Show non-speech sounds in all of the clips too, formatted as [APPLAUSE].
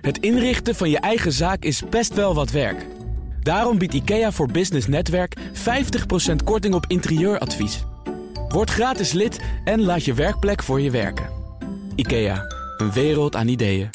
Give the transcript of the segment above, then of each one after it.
Het inrichten van je eigen zaak is best wel wat werk. Daarom biedt IKEA voor Business Netwerk 50% korting op interieuradvies. Word gratis lid en laat je werkplek voor je werken. IKEA, een wereld aan ideeën.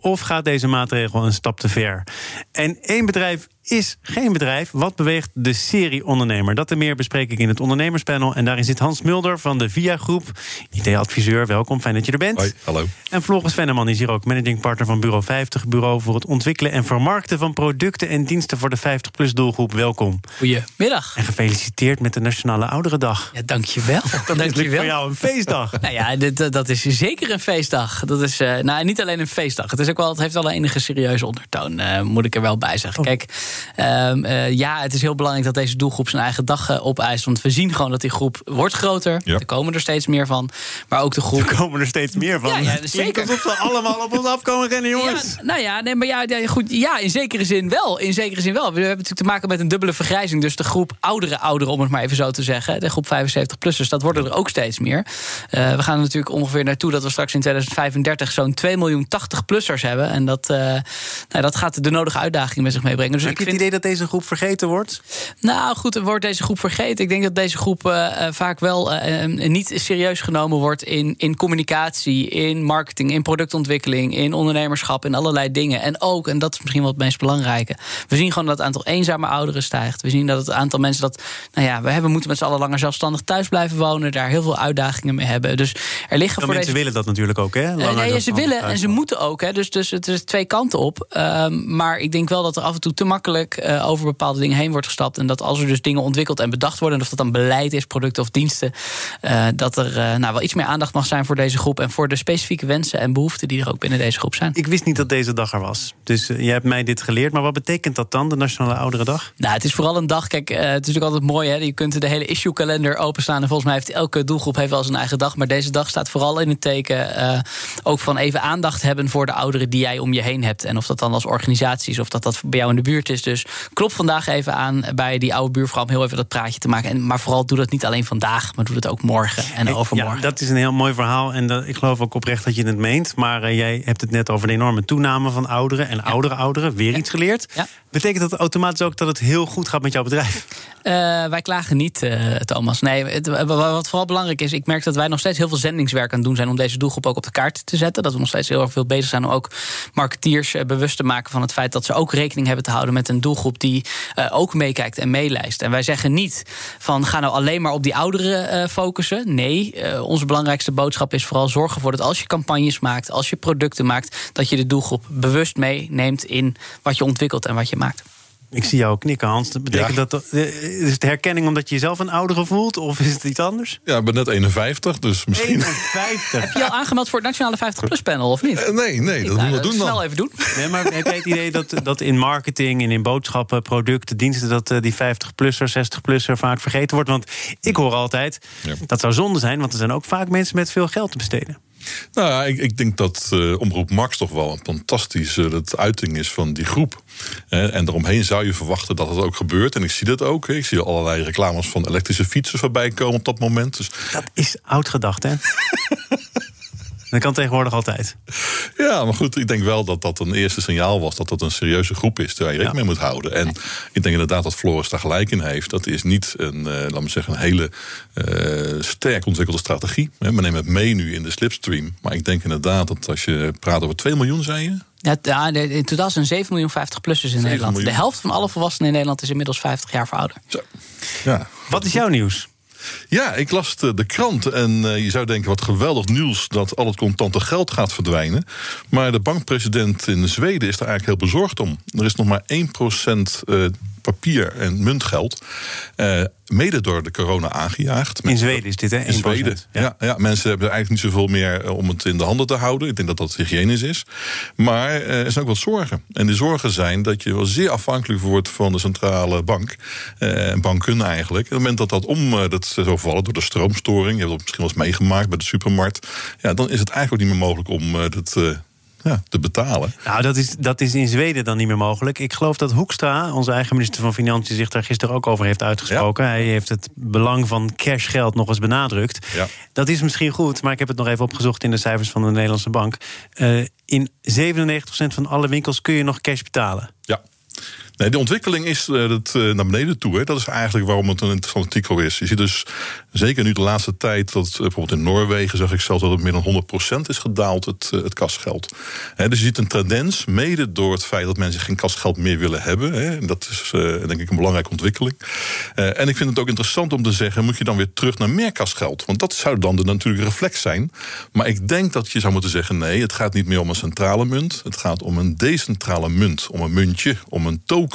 Of gaat deze maatregel een stap te ver? En één bedrijf is geen bedrijf. Wat beweegt de serie ondernemer? Dat en meer bespreek ik in het ondernemerspanel. En daarin zit Hans Mulder van de VIA Groep. IT-adviseur, welkom, fijn dat je er bent. Hoi, hallo. En Floris Venneman is hier ook, managing partner van Bureau 50. Bureau voor het ontwikkelen en vermarkten van producten en diensten voor de 50-plus doelgroep. Welkom. Goedemiddag. En gefeliciteerd met de Nationale Ouderendag. Ja, dankjewel. [LAUGHS] Dat is natuurlijk voor jou een feestdag. nou ja, dit, dat is zeker een feestdag. Dat is uh, nou, niet alleen een feestdag. Het, is ook wel, het heeft wel een enige serieuze ondertoon, uh, moet ik er wel bij zeggen. Oh. Kijk, Um, uh, ja, het is heel belangrijk dat deze doelgroep zijn eigen dag uh, opeist. Want we zien gewoon dat die groep wordt groter. Ja. Er komen er steeds meer van. Maar ook de groep. Er komen er steeds meer van. Ja, ja [LAUGHS] zeker. Alsof ze allemaal op ons afkomen rennen, jongens. Ja, nou ja, nee, maar ja, ja, goed, ja, in zekere zin wel. In zekere zin wel. We hebben natuurlijk te maken met een dubbele vergrijzing. Dus de groep oudere ouderen, om het maar even zo te zeggen. De groep 75-plussers, dat worden er ook steeds meer. Uh, we gaan er natuurlijk ongeveer naartoe dat we straks in 2035 zo'n 2 miljoen 80-plussers hebben. En dat, nou, dat gaat de nodige uitdagingen met zich meebrengen. Dus ik vind het idee dat deze groep vergeten wordt? Nou goed, wordt deze groep vergeten. Ik denk dat deze groep uh, vaak wel uh, niet serieus genomen wordt in, in communicatie, in marketing, in productontwikkeling, in ondernemerschap, in allerlei dingen. En ook, en dat is misschien wel het meest belangrijke, we zien gewoon dat het aantal eenzame ouderen stijgt. We zien dat het aantal mensen dat, nou ja, we hebben, moeten met z'n allen langer zelfstandig thuis blijven wonen, daar heel veel uitdagingen mee hebben. Dus er liggen Veel voor mensen deze... willen dat natuurlijk ook, hè? Langer nee, ze willen en ze moeten ook. Hè? Dus, dus het is twee kanten op. Um, maar ik denk wel dat er af en toe te makkelijk uh, over bepaalde dingen heen wordt gestapt. En dat als er dus dingen ontwikkeld en bedacht worden, of dat dan beleid is, producten of diensten, uh, dat er uh, nou, wel iets meer aandacht mag zijn voor deze groep en voor de specifieke wensen en behoeften die er ook binnen deze groep zijn. Ik wist niet dat deze dag er was. Dus jij hebt mij dit geleerd. Maar wat betekent dat dan, de Nationale Ouderendag? Nou, het is vooral een dag. Kijk, het is natuurlijk altijd mooi. Hè? Je kunt de hele issue-kalender openslaan. En volgens mij heeft elke doelgroep heeft wel zijn eigen dag. Maar deze dag staat vooral in het teken ook van even aandacht hebben voor de ouderen die jij om je heen hebt. En of dat dan als organisatie is, of dat dat bij jou in de buurt is. Dus klop vandaag even aan bij die oude buurvrouw om heel even dat praatje te maken. En, maar vooral doe dat niet alleen vandaag, maar doe dat ook morgen en overmorgen. Ja, dat is een heel mooi verhaal. En dat, ik geloof ook oprecht dat je het meent. Maar uh, jij hebt het net over de enorme toename van ouderen en ja. oudere ouderen. Weer ja. iets geleerd. Betekent dat automatisch ook dat het heel goed gaat met jouw bedrijf? Uh, wij klagen niet, uh, Thomas. Nee, wat vooral belangrijk is, ik merk dat wij nog steeds heel veel zendingswerk aan doen zijn om deze doelgroep ook op de kaart te zetten. Dat we nog steeds heel erg veel bezig zijn om ook marketeers bewust te maken van het feit dat ze ook rekening hebben te houden met een doelgroep die ook meekijkt en meelijst. En wij zeggen niet van ga nou alleen maar op die ouderen focussen. Nee, onze belangrijkste boodschap is vooral zorgen ervoor dat als je campagnes maakt, als je producten maakt, dat je de doelgroep bewust meeneemt in wat je ontwikkelt en wat je maakt. Ik zie jou knikken, Hans. Dat betekent ja. dat. Is het herkenning omdat je jezelf een oudere voelt? Of is het iets anders? Ja, ik ben net 51, dus misschien. 51. heb je al aangemeld voor het Nationale 50-plus panel, of niet? Uh, nee, nee, dat nou, moeten we doen snel dan. even doen. Nee, maar heb jij het idee dat, dat in marketing en in boodschappen, producten, diensten... dat uh, die 50-plusser, 60-plusser vaak vergeten wordt? Want ik hoor altijd, ja. dat zou zonde zijn... want er zijn ook vaak mensen met veel geld te besteden. Nou ja, ik, ik denk dat uh, Omroep Max toch wel een fantastische uh, uiting is van die groep. En daaromheen zou je verwachten dat het ook gebeurt. En ik zie dat ook. Ik zie allerlei reclames van elektrische fietsen voorbij komen op dat moment. Dus... Dat is oud gedacht, hè? [LAUGHS] Dat kan tegenwoordig altijd. Ja, maar goed, ik denk wel dat dat een eerste signaal was dat dat een serieuze groep is waar je rekening ja. mee moet houden. En ik denk inderdaad dat Floris daar gelijk in heeft. Dat is niet een, uh, laten we zeggen, een hele uh, sterk ontwikkelde strategie. We nemen het mee nu in de slipstream. Maar ik denk inderdaad dat als je praat over 2 miljoen, zei je. Ja, in totaal zijn 7 miljoen 50-plussers in Nederland. Miljoen. De helft van alle volwassenen in Nederland is inmiddels 50 jaar verouderd. Zo. Ja. Wat is jouw nieuws? Ja, ik las de, krant en uh, je zou denken wat geweldig nieuws dat al het contante geld gaat verdwijnen. Maar de bankpresident in Zweden is daar eigenlijk heel bezorgd om. Er is nog maar 1% uh, papier en muntgeld. Uh, mede door de corona aangejaagd. In Zweden is dit, hè? In Zweden. Ja. Ja, ja, mensen hebben eigenlijk niet zoveel meer om het in de handen te houden. Ik denk dat dat hygiënisch is. Maar uh, er zijn ook wat zorgen. En die zorgen zijn dat je wel zeer afhankelijk wordt van de centrale bank. Uh, banken eigenlijk. En op het moment dat dat om uh, dat zou vallen door de stroomstoring. Je hebt dat misschien wel eens meegemaakt bij de supermarkt. Ja, dan is het eigenlijk ook niet meer mogelijk om dat ja, te betalen. Nou, dat is, dat is in Zweden dan niet meer mogelijk. Ik geloof dat Hoekstra, onze eigen minister van Financiën, zich daar gisteren ook over heeft uitgesproken. Hij heeft het belang van cashgeld nog eens benadrukt. Ja. Dat is misschien goed, maar ik heb het nog even opgezocht in de cijfers van de Nederlandse bank. Uh, in 97% van alle winkels kun je nog cash betalen. Ja. Nee, de ontwikkeling is uh, naar beneden toe. Hè. Dat is eigenlijk waarom het een interessant artikel is. Je ziet dus zeker nu de laatste tijd dat uh, bijvoorbeeld in Noorwegen zag ik zelfs dat het meer dan 100% is gedaald, het, het kasgeld. Dus je ziet een tendens, mede door het feit dat mensen geen kasgeld meer willen hebben. En dat is denk ik een belangrijke ontwikkeling. en ik vind het ook interessant om te zeggen, moet je dan weer terug naar meer kasgeld? Want dat zou dan de natuurlijke reflex zijn. Maar ik denk dat je zou moeten zeggen, nee, het gaat niet meer om een centrale munt. Het gaat om een decentrale munt, om een muntje, om een token.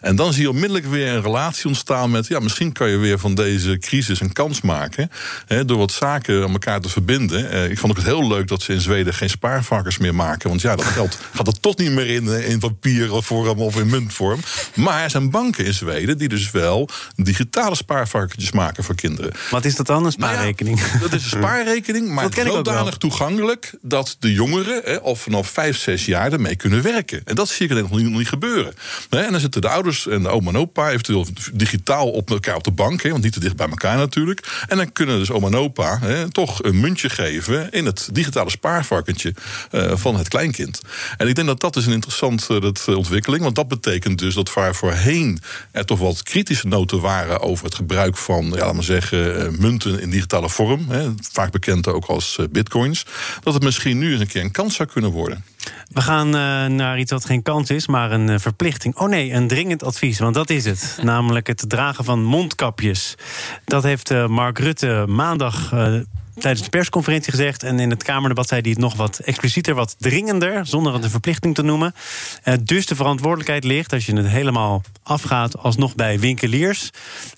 En dan zie je onmiddellijk weer een relatie ontstaan met... ja, misschien kan je weer van deze crisis een kans maken... Hè, door wat zaken aan elkaar te verbinden. Eh, ik vond het heel leuk dat ze in Zweden geen spaarvarkens meer maken. Want ja, dat geld [LAUGHS] gaat er toch niet meer in, eh, in papiervorm of in muntvorm. Maar er zijn banken in Zweden die dus wel digitale spaarvarkentjes maken voor kinderen. Wat is dat dan, een spaarrekening? Nou ja, dat is een spaarrekening, [LAUGHS] maar zodanig toegankelijk... dat de jongeren hè, of vanaf vijf, zes jaar ermee kunnen werken. En dat zie ik nog niet, nog niet gebeuren. En dan zitten de ouders en de oma en opa eventueel digitaal op elkaar op de bank. Hè, want niet te dicht bij elkaar natuurlijk. En dan kunnen dus oma en opa hè, toch een muntje geven in het digitale spaarvarkentje uh, van het kleinkind. En ik denk dat dat is een interessante uh, uh, ontwikkeling. Want dat betekent dus dat waar voorheen er toch wat kritische noten waren over het gebruik van, ja, laten we zeggen, munten in digitale vorm. Hè, vaak bekend ook als bitcoins. Dat het misschien nu eens een keer een kans zou kunnen worden. We gaan uh, naar iets wat geen kans is, maar een uh, verplichting. Oh nee, een dringend advies, want dat is het. [LAUGHS] Namelijk het dragen van mondkapjes. Dat heeft uh, Mark Rutte maandag tijdens de persconferentie gezegd. En in het Kamerdebat zei hij het nog wat explicieter, wat dringender, zonder het een verplichting te noemen. dus de verantwoordelijkheid ligt, als je het helemaal afgaat, alsnog bij winkeliers.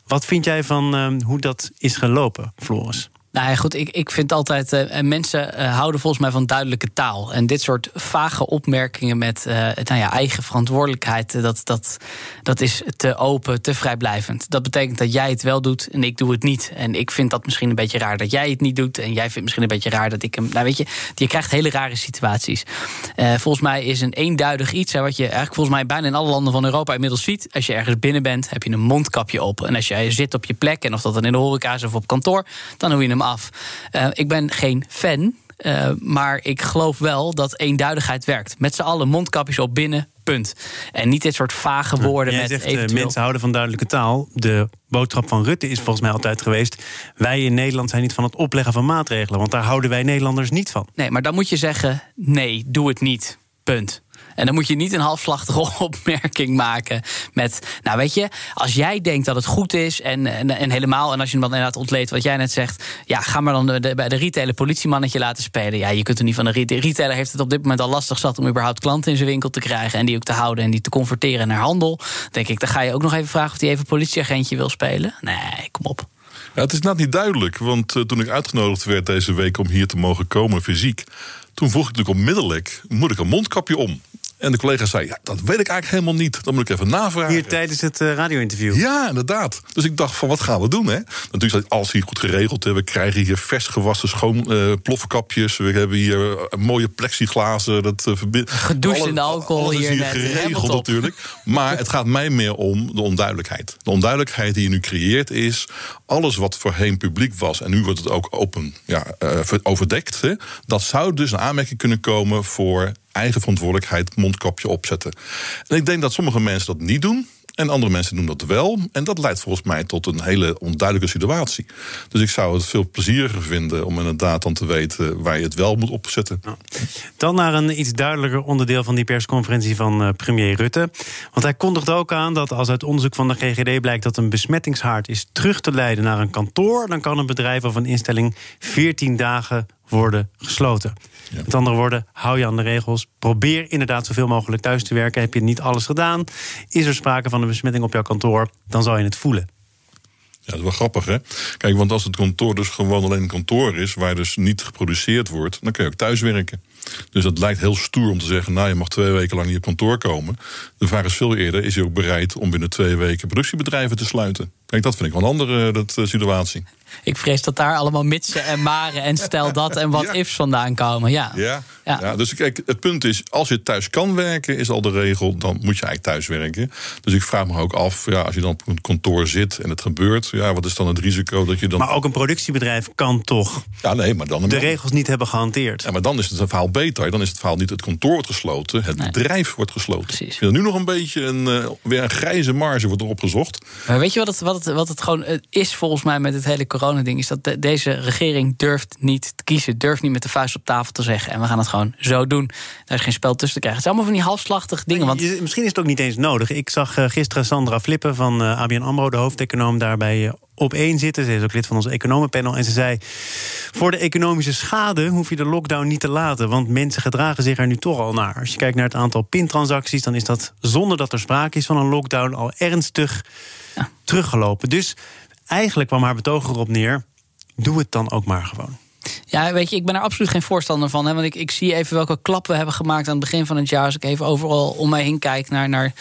Wat vind jij van hoe dat is gelopen, Floris? Nou ja, goed, ik, ik vind altijd, uh, mensen uh, houden volgens mij van duidelijke taal. En dit soort vage opmerkingen met nou ja, eigen verantwoordelijkheid, dat, dat, dat is te open, te vrijblijvend. Dat betekent dat jij het wel doet en ik doe het niet. En ik vind dat misschien een beetje raar dat jij het niet doet. En jij vindt misschien een beetje raar dat ik hem. Nou weet je, je krijgt hele rare situaties. volgens mij is een eenduidig iets, hè, wat je eigenlijk volgens mij bijna in alle landen van Europa inmiddels ziet. Als je ergens binnen bent, heb je een mondkapje op. En als jij zit op je plek, en of dat dan in de horeca is of op kantoor, dan doe je hem af. Uh, ik ben geen fan, uh, maar ik geloof wel dat eenduidigheid werkt. Met z'n allen mondkapjes op binnen, punt. En niet dit soort vage woorden. Jij met zegt, eventueel... mensen houden van duidelijke taal. De boodschap van Rutte is volgens mij altijd geweest... wij in Nederland zijn niet van het opleggen van maatregelen... want daar houden wij Nederlanders niet van. Nee, maar dan moet je zeggen, nee, doe het niet, punt. En dan moet je niet een halfslachtige [LAUGHS] opmerking maken met, nou weet je, als jij denkt dat het goed is en, en, helemaal, en als je hem dan inderdaad ontleedt wat jij net zegt, ja, ga maar dan bij de retailer politiemannetje laten spelen. Ja, je kunt er niet van de retailer. heeft het op dit moment al lastig zat om überhaupt klanten in zijn winkel te krijgen en die ook te houden en die te converteren naar handel. Denk ik, dan ga je ook nog even vragen of hij even politieagentje wil spelen. Nee, kom op. Het is net niet duidelijk, want uh, toen ik uitgenodigd werd deze week om hier te mogen komen fysiek, toen vroeg ik natuurlijk onmiddellijk: moet ik een mondkapje om? En de collega zei, ja, dat weet ik eigenlijk helemaal niet. Dan moet ik even navragen. Hier tijdens het uh, radio-interview. Ja, inderdaad. Dus ik dacht van, wat gaan we doen? Hè? Natuurlijk alles hier goed geregeld. Hè. We krijgen hier vers gewassen schoon uh, ploffenkapjes. We hebben hier uh, mooie plexiglazen. Dat, uh, Gedoucht in de alcohol alles hier, hier net. geregeld natuurlijk. Maar het gaat mij meer om de onduidelijkheid. De onduidelijkheid die je nu creëert is... alles wat voorheen publiek was... en nu wordt het ook open ja, overdekt... Hè, dat zou dus een aanmerking kunnen komen voor eigen verantwoordelijkheid mondkapje opzetten. En ik denk dat sommige mensen dat niet doen. En andere mensen doen dat wel. En dat leidt volgens mij tot een hele onduidelijke situatie. Dus ik zou het veel plezieriger vinden om inderdaad dan te weten waar je het wel moet opzetten. Dan naar een iets duidelijker onderdeel van die persconferentie van uh, premier Rutte. Want hij kondigde ook aan dat als uit onderzoek van de GGD blijkt dat een besmettingshaard is terug te leiden naar een kantoor, dan kan een bedrijf of een instelling 14 dagen worden gesloten. Ja. Met andere woorden, hou je aan de regels. Probeer inderdaad zoveel mogelijk thuis te werken. Heb je niet alles gedaan? Is er sprake van een besmetting op jouw kantoor? Dan zal je het voelen. Ja, dat is wel grappig, hè? Kijk, want als het kantoor dus gewoon alleen een kantoor is... waar dus niet geproduceerd wordt, dan kun je ook thuis werken. Dus het lijkt heel stoer om te zeggen: Nou, je mag twee weken lang niet op kantoor komen. De vraag is veel eerder: is hij ook bereid om binnen twee weken productiebedrijven te sluiten? Kijk, dat vind ik wel een andere eh, dat, uh, situatie. Ik vrees dat daar allemaal mitsen en maren en stel [LAUGHS] dat en wat ifs vandaan komen. Ja. Ja, ja. ja. dus kijk, het punt is, als je thuis kan werken, is al de regel, dan moet je eigenlijk thuis werken. Dus ik vraag me ook af, ja, als je dan op een kantoor zit en het gebeurt, ja, wat is dan het risico dat je dan. Maar ook een productiebedrijf kan toch ja, nee, maar dan de regels niet hebben gehanteerd. Ja, maar dan is het verhaal beter. Dan is het verhaal niet het kantoor wordt gesloten, het bedrijf wordt gesloten. Precies. Ik vind er nu nog een beetje een, uh, weer een grijze marge wordt erop gezocht. Maar weet je wat het, wat het, wat het gewoon is volgens mij met het hele coronading? Is dat de, deze regering durft niet te kiezen, durft niet met de vuist op tafel te zeggen. En we gaan het gewoon zo doen. Daar is geen spel tussen te krijgen. Het zijn allemaal van die halfslachtige dingen. Want... Misschien is het ook niet eens nodig. Ik zag uh, gisteren Sandra Flippen van uh, ABN AMRO, de hoofdeconoom, daarbij uh, op één zitten. Ze is ook lid van ons economenpanel. En ze zei: Voor de economische schade hoef je de lockdown niet te laten. Want mensen gedragen zich er nu toch al naar. Als je kijkt naar het aantal pintransacties, dan is dat zonder dat er sprake is van een lockdown al ernstig ja. teruggelopen. Dus eigenlijk kwam haar betoog erop neer: doe het dan ook maar gewoon. Ja, weet je, ik ben er absoluut geen voorstander van. Hè, want ik, ik zie even welke klap we hebben gemaakt aan het begin van het jaar. Als ik even overal om mij heen kijk naar, naar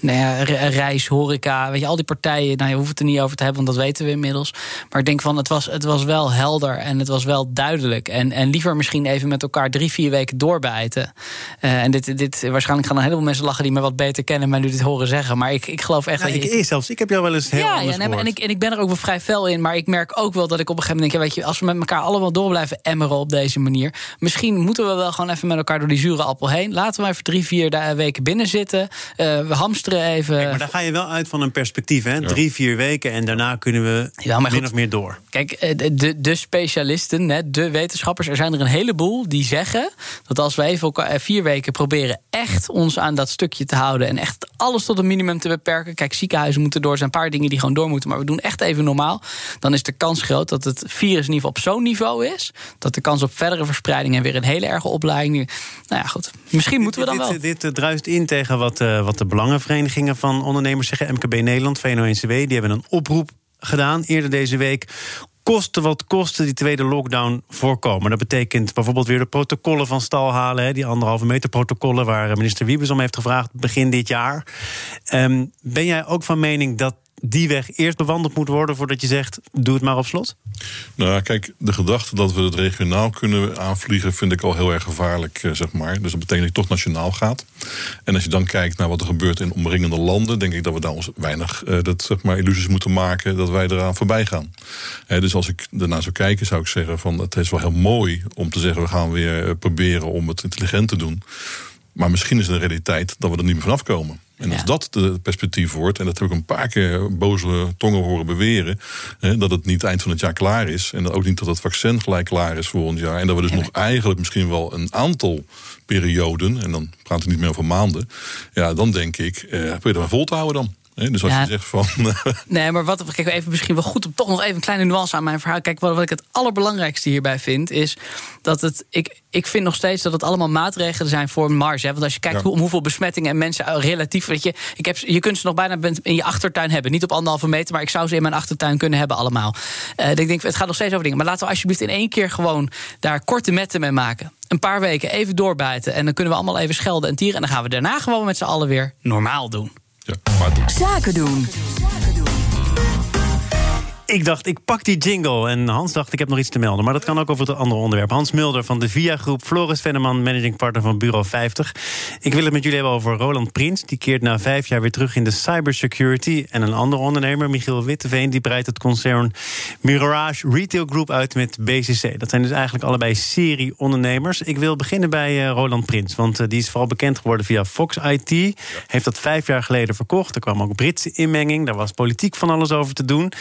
nou ja, reis, horeca. Weet je, al die partijen. Nou, je hoeft het er niet over te hebben, want dat weten we inmiddels. Maar ik denk van, het was, het was wel helder en het was wel duidelijk. En, en liever misschien even met elkaar drie, vier weken doorbijten. Uh, en dit, dit, waarschijnlijk gaan er een heleboel mensen lachen die me wat beter kennen en mij nu dit horen zeggen. Maar ik, ik geloof echt nou, dat ik, je... zelfs, ik heb jou wel eens heel ja, ja en, ik, en ik ben er ook wel vrij fel in. Maar ik merk ook wel dat ik op een gegeven moment denk, ja, weet je, als we met elkaar allemaal door blijven emmeren op deze manier. Misschien moeten we wel gewoon even met elkaar door die zure appel heen. Laten we even drie, vier weken binnen zitten. Uh, we hamsteren even. Kijk, maar daar ga je wel uit van een perspectief, hè? Ja. Drie, vier weken en daarna kunnen we ja, min goed, of meer door. Kijk, de, de specialisten, de wetenschappers, er zijn er een heleboel die zeggen dat als we even vier weken proberen echt ons aan dat stukje te houden en echt alles tot een minimum te beperken. Kijk, ziekenhuizen moeten door, er zijn een paar dingen die gewoon door moeten, maar we doen echt even normaal. Dan is de kans groot dat het virus in ieder geval op zo'n niveau is dat de kans op verdere verspreiding en weer een hele erge opleiding. Nou ja, goed. Misschien moeten we dan dit, wel. Dit, dit druist in tegen wat, uh, wat de belangenverenigingen van ondernemers zeggen. MKB Nederland, VNO-NCW, die hebben een oproep gedaan eerder deze week kosten wat kosten die tweede lockdown voorkomen. Dat betekent bijvoorbeeld weer de protocollen van stal halen. Hè, die anderhalve meter protocollen waar minister Wiebes om heeft gevraagd begin dit jaar. Um, ben jij ook van mening dat die weg eerst bewandeld moet worden voordat je zegt: doe het maar op slot? Nou, kijk, de gedachte dat we het regionaal kunnen aanvliegen, vind ik al heel erg gevaarlijk, eh, zeg maar. Dus dat betekent dat je toch nationaal gaat. En als je dan kijkt naar wat er gebeurt in omringende landen, denk ik dat we daar ons weinig uh, dat, zeg maar, illusies moeten maken dat wij eraan voorbij gaan. Dus als ik daarna zou kijken, zou ik zeggen: van het is wel heel mooi om te zeggen, we gaan weer proberen om het intelligent te doen. Maar misschien is een realiteit dat we er niet meer vanaf komen. En als ja. dat de perspectief wordt, en dat heb ik een paar keer boze tongen horen beweren, hè, dat het niet eind van het jaar klaar is. En ook niet dat het vaccin gelijk klaar is volgend jaar. En dat we dus ja. nog eigenlijk misschien wel een aantal perioden, en dan praat ik niet meer over maanden. Ja, dan denk ik, eh, probeer er maar vol te houden dan. Dus als ja. je zegt van. [LAUGHS] nee, maar wat. Kijk, even misschien wel goed om toch nog even een kleine nuance aan mijn verhaal. Kijk, wat, wat ik het allerbelangrijkste hierbij vind, is dat het. Ik, ik vind nog steeds dat het allemaal maatregelen zijn voor Mars. Hè? Want als je kijkt ja. hoe, om hoeveel besmettingen en mensen relatief. Weet je, ik heb, je kunt ze nog bijna in je achtertuin hebben. Niet op anderhalve meter, maar ik zou ze in mijn achtertuin kunnen hebben, allemaal. Uh, ik denk, het gaat nog steeds over dingen. Maar laten we alsjeblieft in één keer gewoon daar korte metten mee maken. Een paar weken even doorbijten. En dan kunnen we allemaal even schelden en tieren. En dan gaan we daarna gewoon met z'n allen weer normaal doen. Zaken doen. Ik dacht, ik pak die jingle. En Hans dacht, ik heb nog iets te melden. Maar dat kan ook over het andere onderwerp. Hans Mulder van de VIA Groep. Floris Venneman, managing partner van Bureau 50. Ik wil het met jullie hebben over Roland Prins. Die keert na vijf jaar weer terug in de cybersecurity. En een andere ondernemer, Michiel Witteveen... die breidt het concern Mirage Retail Group uit met BCC. Dat zijn dus eigenlijk allebei serie-ondernemers. Ik wil beginnen bij uh, Roland Prins. Want uh, die is vooral bekend geworden via Fox IT. Heeft dat vijf jaar geleden verkocht. Er kwam ook Britse inmenging. Daar was politiek van alles over te doen.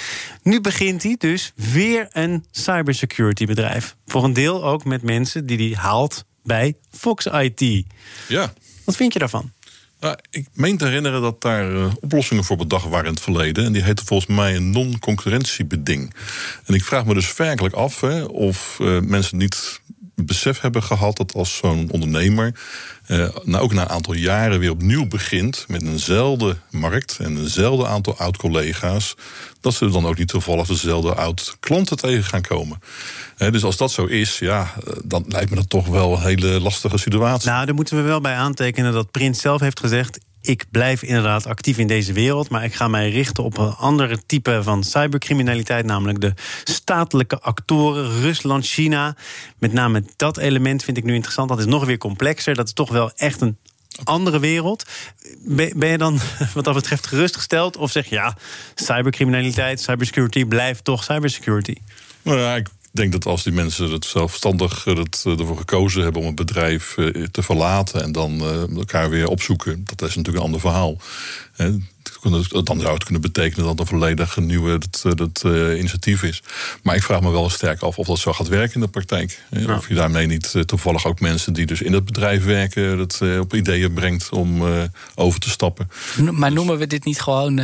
Nu nu begint hij dus weer een cybersecurity bedrijf. Voor een deel ook met mensen die hij haalt bij Fox IT. Ja. Wat vind je daarvan? Nou, ik meen te herinneren dat daar uh, oplossingen voor bedacht waren in het verleden. En die heette volgens mij een non-concurrentiebeding. En ik vraag me dus werkelijk af hè, of uh, mensen niet besef hebben gehad dat als zo'n ondernemer uh, nou ook na een aantal jaren weer opnieuw begint met eenzelfde markt en eenzelfde aantal oud-collega's, dat ze dan ook niet toevallig dezelfde oud-klanten tegen gaan komen. dus als dat zo is, ja, eh, dan lijkt me dat toch wel een hele lastige situatie. Nou, daar moeten we wel bij aantekenen dat Prins zelf heeft gezegd: ik blijf inderdaad actief in deze wereld, maar ik ga mij richten op een andere type van cybercriminaliteit, namelijk de statelijke actoren, Rusland, China. Met name dat element vind ik nu interessant. Dat is nog weer complexer. Dat is toch wel echt een andere wereld. Ben je dan [LAUGHS] wat dat betreft gerustgesteld? Of zeg je ja, cybercriminaliteit, cybersecurity blijft toch cybersecurity? Nou ja, ik denk dat als die mensen het zelfstandig het, eh, ervoor gekozen hebben om het bedrijf eh, te verlaten en dan eh, elkaar weer opzoeken, dat is natuurlijk een ander verhaal. Dan zou het kunnen betekenen dat er volledig een nieuwe dat, dat, initiatief is. Maar ik vraag me wel sterk af of dat zo gaat werken in de praktijk. Of je daarmee niet toevallig ook mensen die dus in het bedrijf werken, dat op ideeën brengt om over te stappen. Maar noemen we dit niet gewoon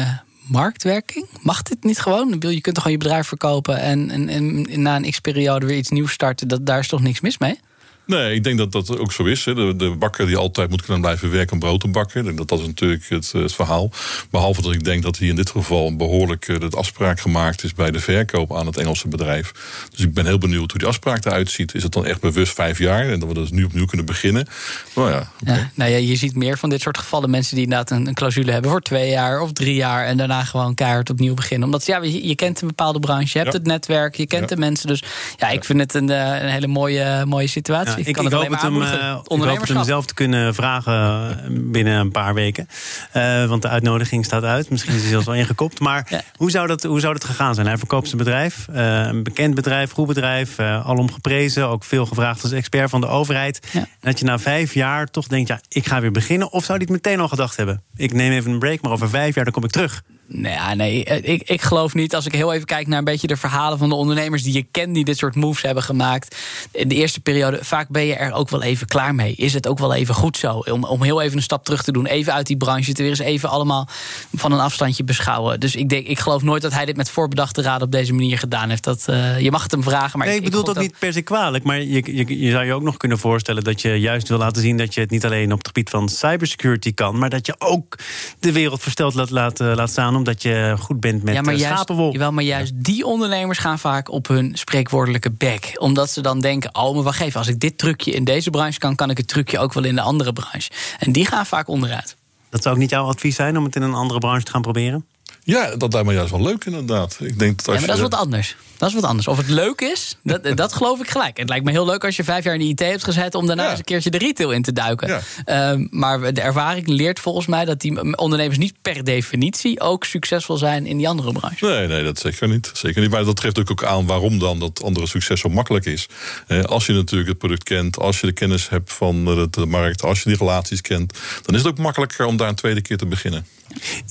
marktwerking? Mag dit niet gewoon? Je kunt toch gewoon je bedrijf verkopen en, en, en na een x-periode weer iets nieuws starten? Dat, daar is toch niks mis mee? Nee, ik denk dat dat ook zo is. Hè. De, de, bakker die altijd moet kunnen blijven werken om brood te bakken. En dat, dat is natuurlijk het, het, verhaal. Behalve dat ik denk dat hier in dit geval behoorlijk eh, de afspraak gemaakt is bij de verkoop aan het Engelse bedrijf. Dus ik ben heel benieuwd hoe die afspraak eruit ziet. Is het dan echt bewust vijf jaar en dat we dus nu opnieuw kunnen beginnen? Nou ja, ja, nou ja, je ziet meer van dit soort gevallen. Mensen die inderdaad een, een clausule hebben voor twee jaar of drie jaar. En daarna gewoon keihard opnieuw beginnen. Omdat ja, je, je kent een bepaalde branche, je hebt het netwerk, je kent de mensen. Dus ja, ik vind het een, eh, een hele mooie, mooie situatie ik, ik, hoop het hem, uh, ik hoop het hem zelf te kunnen vragen eh, binnen een paar weken. Uh, want de uitnodiging staat uit. Misschien is hij zelfs wel ingekopt. Maar hoe, zou dat, hoe zou dat gegaan zijn? Hij verkoopt zijn bedrijf. Uh, een bekend bedrijf, goed bedrijf. alom geprezen. Ook veel gevraagd als expert van de overheid. En dat je na vijf jaar toch denkt, ja, ik ga weer beginnen. Of zou hij het meteen al gedacht hebben? Ik neem even een break, maar over vijf jaar dan kom ik terug. Nee, nee ik, ik geloof niet. Als ik heel even kijk naar een beetje de verhalen van de ondernemers die je kent, die dit soort moves hebben gemaakt. In de eerste periode, vaak ben je er ook wel even klaar mee. Is het ook wel even goed zo? Om, om heel even een stap terug te doen, even uit die branche, te weer eens even allemaal van een afstandje beschouwen. Dus ik, denk, ik geloof nooit dat hij dit met voorbedachte raad op deze manier gedaan heeft. Dat, uh, je mag het hem vragen. Maar nee, ik, bedoel dat, niet per se kwalijk. Maar je, je, je zou je ook nog kunnen voorstellen dat je juist wil laten zien dat je het niet alleen op het gebied van cybersecurity kan, maar dat je ook de wereld versteld laat, laat, laat staan, omdat je goed bent met ja, maar juist, Jawel, maar juist die ondernemers gaan vaak op hun spreekwoordelijke bek. Omdat ze dan denken, oh, maar wacht even, als ik dit trucje in deze branche kan, kan ik het trucje ook wel in de andere branche. En die gaan vaak onderuit. Dat zou ook niet jouw advies zijn om het in een andere branche te gaan proberen? Ja, dat lijkt me juist wel leuk inderdaad. Ik denk dat als ja, maar dat is wat anders. Dat is wat anders. Of het leuk is, dat, [LAUGHS] dat geloof ik gelijk. Het lijkt me heel leuk als je vijf jaar in de IT hebt gezet... om daarna eens een keertje de retail in te duiken. Ehm, maar de ervaring leert volgens mij dat die ondernemers niet per definitie... ook succesvol zijn in die andere branche. Nee, nee, dat zeker niet. Zeker niet. Maar dat geeft ook aan waarom dan dat andere succes zo makkelijk is. als je natuurlijk het product kent, als je de kennis hebt van de markt... als je die relaties kent, dan is het ook makkelijker om daar een tweede keer te beginnen.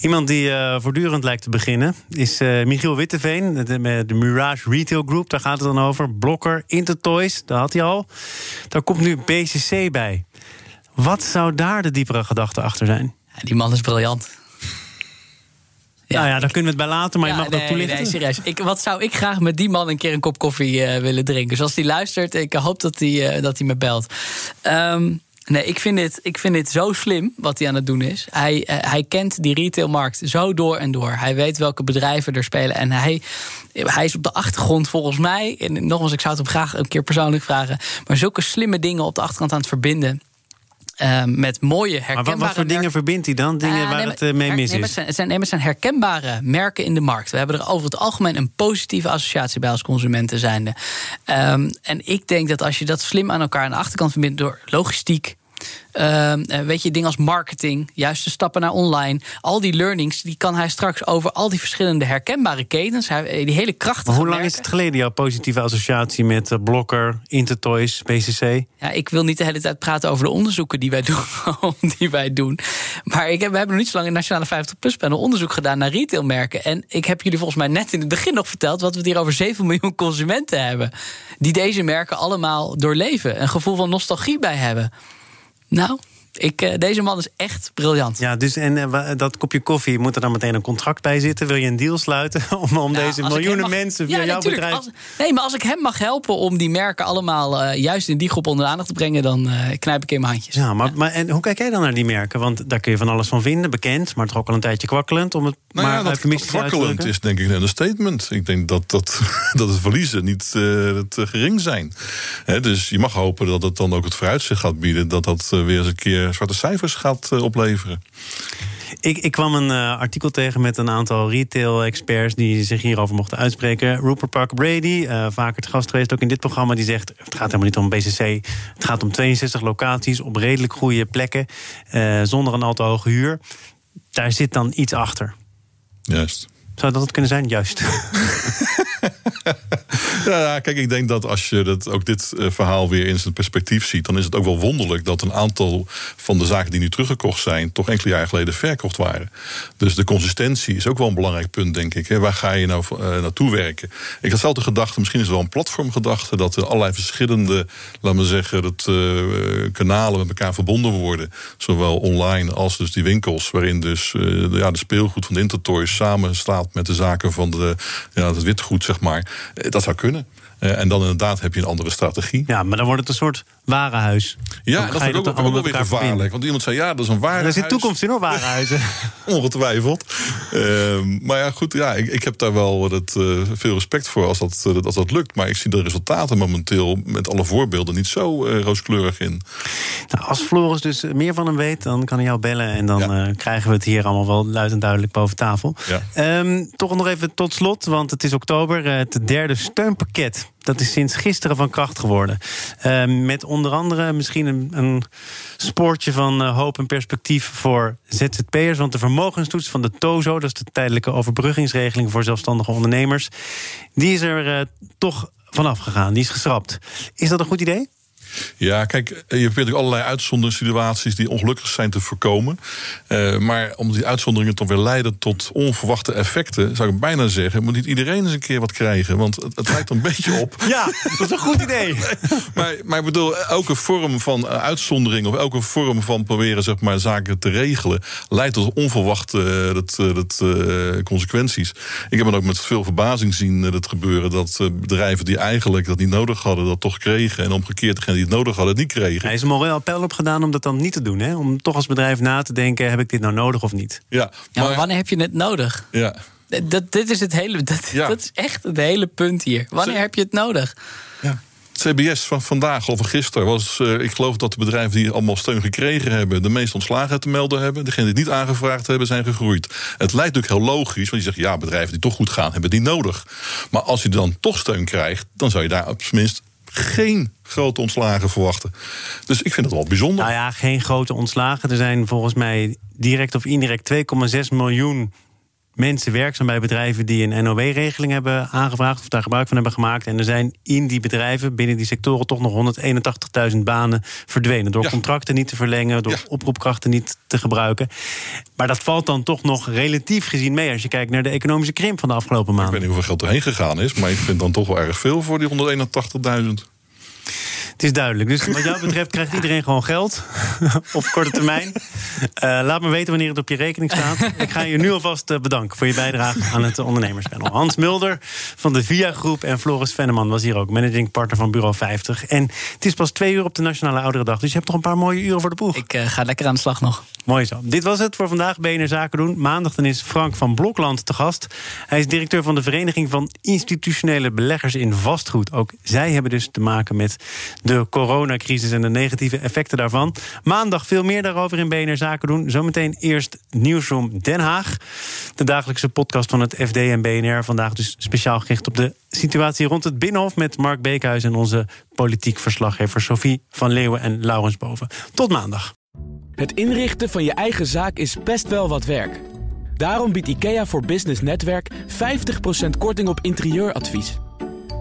Iemand die uh, voortdurend lijkt te beginnen is uh, Michiel Witteveen, de, de, Mirage Retail Group. Daar gaat het dan over. Blokker, Intertoys, daar had hij al. Daar komt nu BCC bij. Wat zou daar de diepere gedachte achter zijn? Ja, die man is briljant. Ja. Nou ja, daar kunnen we het bij laten, maar je mag dat toelichten. Nee, serieus. Ik, wat zou ik graag met die man een keer een kop koffie uh, willen drinken? Dus als hij luistert, ik hoop dat hij, dat hij me belt. Um, Nee, ik vind, dit, ik vind dit zo slim wat hij aan het doen is. Hij, uh, hij kent die retailmarkt zo door en door. Hij weet welke bedrijven er spelen. En hij, hij is op de achtergrond volgens mij. En nogmaals, ik zou het hem graag een keer persoonlijk vragen. Maar zulke slimme dingen op de achterkant aan het verbinden. Uh, met mooie herkenbare... Maar wat, voor dingen verbindt hij dan? Dingen uh, waar het uh, mee mis is? Het, zijn, het zijn herkenbare merken in de markt. We hebben er over het algemeen een positieve associatie bij als consumenten zijnde. Um, en ik denk dat als je dat slim aan elkaar aan de achterkant verbindt... door logistiek, Ehm, eh, weet je, dingen als marketing, juiste stappen naar online. Al die learnings, die kan hij straks over al die verschillende herkenbare ketens. Hij, die hele krachtige. Maar hoe lang is het geleden jouw positieve associatie met uh, Blokker, Intertoys, BCC? Ja, ik wil niet de hele tijd praten over de onderzoeken die wij [LAUGHS] doen. die wij doen. Maar ik heb, we hebben nog niet zo lang in Nationale 50 Plus panel onderzoek gedaan naar retailmerken. En ik heb jullie volgens mij net in het begin nog verteld wat we hier over 7 miljoen consumenten hebben. Die deze merken allemaal doorleven. Een gevoel van nostalgie bij hebben. Nou, Ik, uh, deze man is echt briljant. Ja, dus en uh, dat kopje koffie, moet er dan meteen een contract bij zitten? Wil je een deal sluiten [LAUGHS] om, om nou, deze miljoenen mag, mensen via ja, jouw bedrijf... Als, nee, maar als ik hem mag helpen om die merken allemaal uh, juist in die groep onder de aandacht te brengen... dan knijp ik in mijn handjes. Ja, maar, ja. maar en hoe kijk jij dan naar die merken? Want daar kun je van alles van vinden, bekend, maar toch ook al een tijdje kwakkelend. Om het nou maar ja, dat, dat kwakkelend is denk ik een statement. Ik denk dat, dat, [LAUGHS] dat het verliezen niet het gering zijn. He, dus je mag hopen dat het dan ook het vooruitzicht gaat bieden... dat dat weer eens een keer zwarte cijfers gaat uh, opleveren. Ik, ik, kwam een uh, artikel tegen met een aantal retail-experts die zich hierover mochten uitspreken. Rupert Parker Brady, uh, vaker te gast geweest ook in dit programma, die zegt: het gaat helemaal niet om BCC. Het gaat om 62 locaties op redelijk goede plekken, uh, zonder een al te hoge huur. Daar zit dan iets achter. Juist. Zou dat het kunnen zijn? Juist. [LAUGHS] [LAUGHS] ja, kijk, ik denk dat als je dat, ook dit uh, verhaal weer in zijn perspectief ziet, dan is het ook wel wonderlijk dat een aantal van de zaken die nu teruggekocht zijn, toch enkele jaren geleden verkocht waren. Dus de consistentie is ook wel een belangrijk punt, denk ik. Hè. Waar ga je nou uh, naartoe werken? Ik had zelf de gedachte, misschien is het wel een platformgedachte, dat er allerlei verschillende, laten we zeggen, dat, uh, kanalen met elkaar verbonden worden. Zowel online als dus die winkels, waarin dus de, ja, de speelgoed van de Intertoys samen staat met de zaken van de, ja, het witgoed, zeg maar. Dat zou kunnen. Uh, en dan inderdaad heb je een andere strategie. Ja, maar dan wordt het een soort warenhuis. Ja, dat vind ik ook, ook, weer gevaarlijk. Want iemand zei, ja, dat is een warenhuis. Er zit toekomst in hoor, warenhuizen. [LAUGHS] Ongetwijfeld. Uh, maar ja, goed, ja, ik, ik heb daar wel dat, uh, veel respect voor als dat, uh, als dat lukt. Maar ik zie de resultaten momenteel met alle voorbeelden niet zo rooskleurig in. Nou, als Floris dus meer van hem weet, dan kan hij jou bellen. En dan ja. krijgen we het hier allemaal wel luid en duidelijk boven tafel. Ja. Um, toch nog even tot slot, want het is oktober. het derde steunpakket dat is sinds gisteren van kracht geworden. Uh, met onder andere misschien een, een spoortje van uh, hoop en perspectief voor ZZP'ers. Want de vermogenstoets van de TOZO, dat is de tijdelijke overbruggingsregeling voor zelfstandige ondernemers, die is er uh, toch vanaf gegaan. Die is geschrapt. Is dat een goed idee? Ja, kijk, je hebt natuurlijk allerlei uitzonderingssituaties die ongelukkig zijn te voorkomen. Uh, maar om die uitzonderingen toch weer leiden tot onverwachte effecten, zou ik bijna zeggen, moet niet iedereen eens een keer wat krijgen. Want het, het lijkt een [LAUGHS] beetje op. Ja, dat is een goed idee. [LAUGHS] maar, maar ik bedoel, elke vorm van uitzondering of elke vorm van proberen zeg maar, zaken te regelen, leidt tot onverwachte dat, dat, uh, consequenties. Ik heb het ook met veel verbazing zien dat gebeuren dat bedrijven die eigenlijk dat niet nodig hadden, dat toch kregen. En omgekeerd degene die het nodig hadden, niet kregen. Hij is een moreel appel op gedaan om dat dan niet te doen. Hè? Om toch als bedrijf na te denken: heb ik dit nou nodig of niet? Ja, maar, ja, wanneer heb je het nodig? Ja. Dat, dit is het hele, dat, ja. dat is echt het hele punt hier. Wanneer heb je het nodig? Ja. CBS van vandaag of gisteren was, uh, ik geloof dat de bedrijven die allemaal steun gekregen hebben, de meeste ontslagen te melden hebben. Degenen die het niet aangevraagd hebben, zijn gegroeid. Het lijkt natuurlijk heel logisch, want je zegt ja, bedrijven die toch goed gaan, hebben die nodig. Maar als je dan toch steun krijgt, dan zou je daar op zijn minst geen grote ontslagen verwachten. Dus ik vind het wel bijzonder. Nou ja, geen grote ontslagen. Er zijn volgens mij direct of indirect 2,6 miljoen mensen werkzaam bij bedrijven die een NOW-regeling hebben aangevraagd of daar gebruik van hebben gemaakt. En er zijn in die bedrijven, binnen die sectoren, toch nog 181.000 banen verdwenen. Door contracten niet te verlengen, door oproepkrachten niet te gebruiken. Maar dat valt dan toch nog relatief gezien mee als je kijkt naar de economische krimp van de afgelopen maanden. Ik weet niet hoeveel geld erheen gegaan is, maar ik vind dan toch wel erg veel voor die 181.000. Het is duidelijk. Dus wat jou betreft krijgt iedereen gewoon geld. [LAUGHS] op korte termijn. Uh, laat me weten wanneer het op je rekening staat. Ik ga je nu alvast uh, bedanken voor je bijdrage aan het ondernemerspanel. Hans Mulder van de VIA Groep en Floris Venneman was hier ook. Managing partner van Bureau 50. En het is pas twee uur op de Nationale Ouderendag. Dus je hebt nog een paar mooie uren voor de boeg. Ik uh, ga lekker aan de slag nog. Mooi zo. Dit was het voor vandaag. BNR Zaken doen. Maandag dan is Frank van Blokland te gast. Hij is directeur van de Vereniging van Institutionele Beleggers in Vastgoed. Ook zij hebben dus te maken de coronacrisis en de negatieve effecten daarvan. Maandag veel meer daarover in BNR Zaken doen. Zometeen eerst Nieuwsroom Den Haag. De dagelijkse podcast van het FD en BNR. Vandaag dus speciaal gericht op de situatie rond het Binnenhof... met Mark Beekhuis en onze politiek verslaggever Sophie van Leeuwen en Laurens Boven. Tot maandag. Het inrichten van je eigen zaak is best wel wat werk. Daarom biedt IKEA voor Business Netwerk 50% korting op interieuradvies.